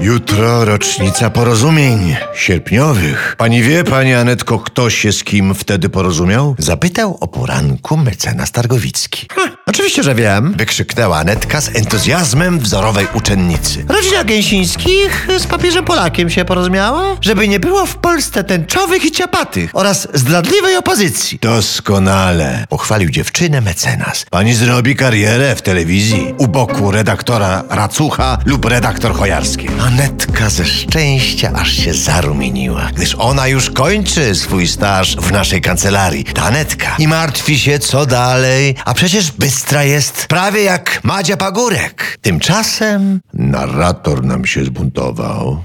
Jutro rocznica porozumień sierpniowych. Pani wie, pani Anetko, kto się z kim wtedy porozumiał? Zapytał o poranku mecenas Targowicki. Oczywiście, że wiem, wykrzyknęła Anetka z entuzjazmem wzorowej uczennicy. Rodzina Gęsińskich z papieżem Polakiem się porozumiała? Żeby nie było w Polsce tęczowych i ciapatych oraz zdradliwej opozycji. Doskonale, pochwalił dziewczynę mecenas. Pani zrobi karierę w telewizji u boku redaktora Racucha lub redaktor Chojarski. Anetka ze szczęścia aż się zarumieniła, gdyż ona już kończy swój staż w naszej kancelarii. Ta Anetka. I martwi się, co dalej, a przecież bystra jest prawie jak Madzia Pagórek. Tymczasem narrator nam się zbuntował.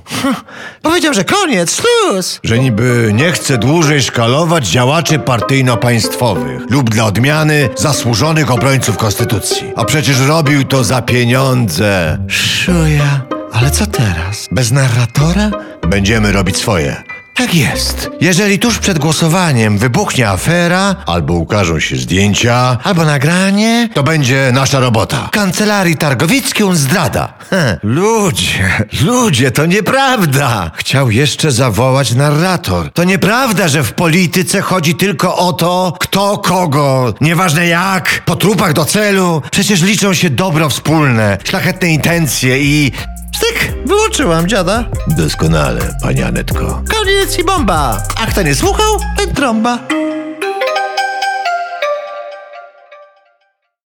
Powiedział, że koniec, śluz. Że niby nie chce dłużej szkalować działaczy partyjno-państwowych lub dla odmiany zasłużonych obrońców konstytucji. A przecież robił to za pieniądze. Szuja. Ale co teraz? Bez narratora? Będziemy robić swoje. Tak jest. Jeżeli tuż przed głosowaniem wybuchnie afera, albo ukażą się zdjęcia, albo nagranie, to będzie nasza robota. Kancelarii Targowickią zdrada. Ludzie, ludzie, to nieprawda. Chciał jeszcze zawołać narrator. To nieprawda, że w polityce chodzi tylko o to, kto kogo, nieważne jak, po trupach do celu. Przecież liczą się dobro wspólne, szlachetne intencje i Styk, wyłączyłam dziada. Doskonale, pani Anetko. Koniec i bomba. A kto nie słuchał, ten trąba.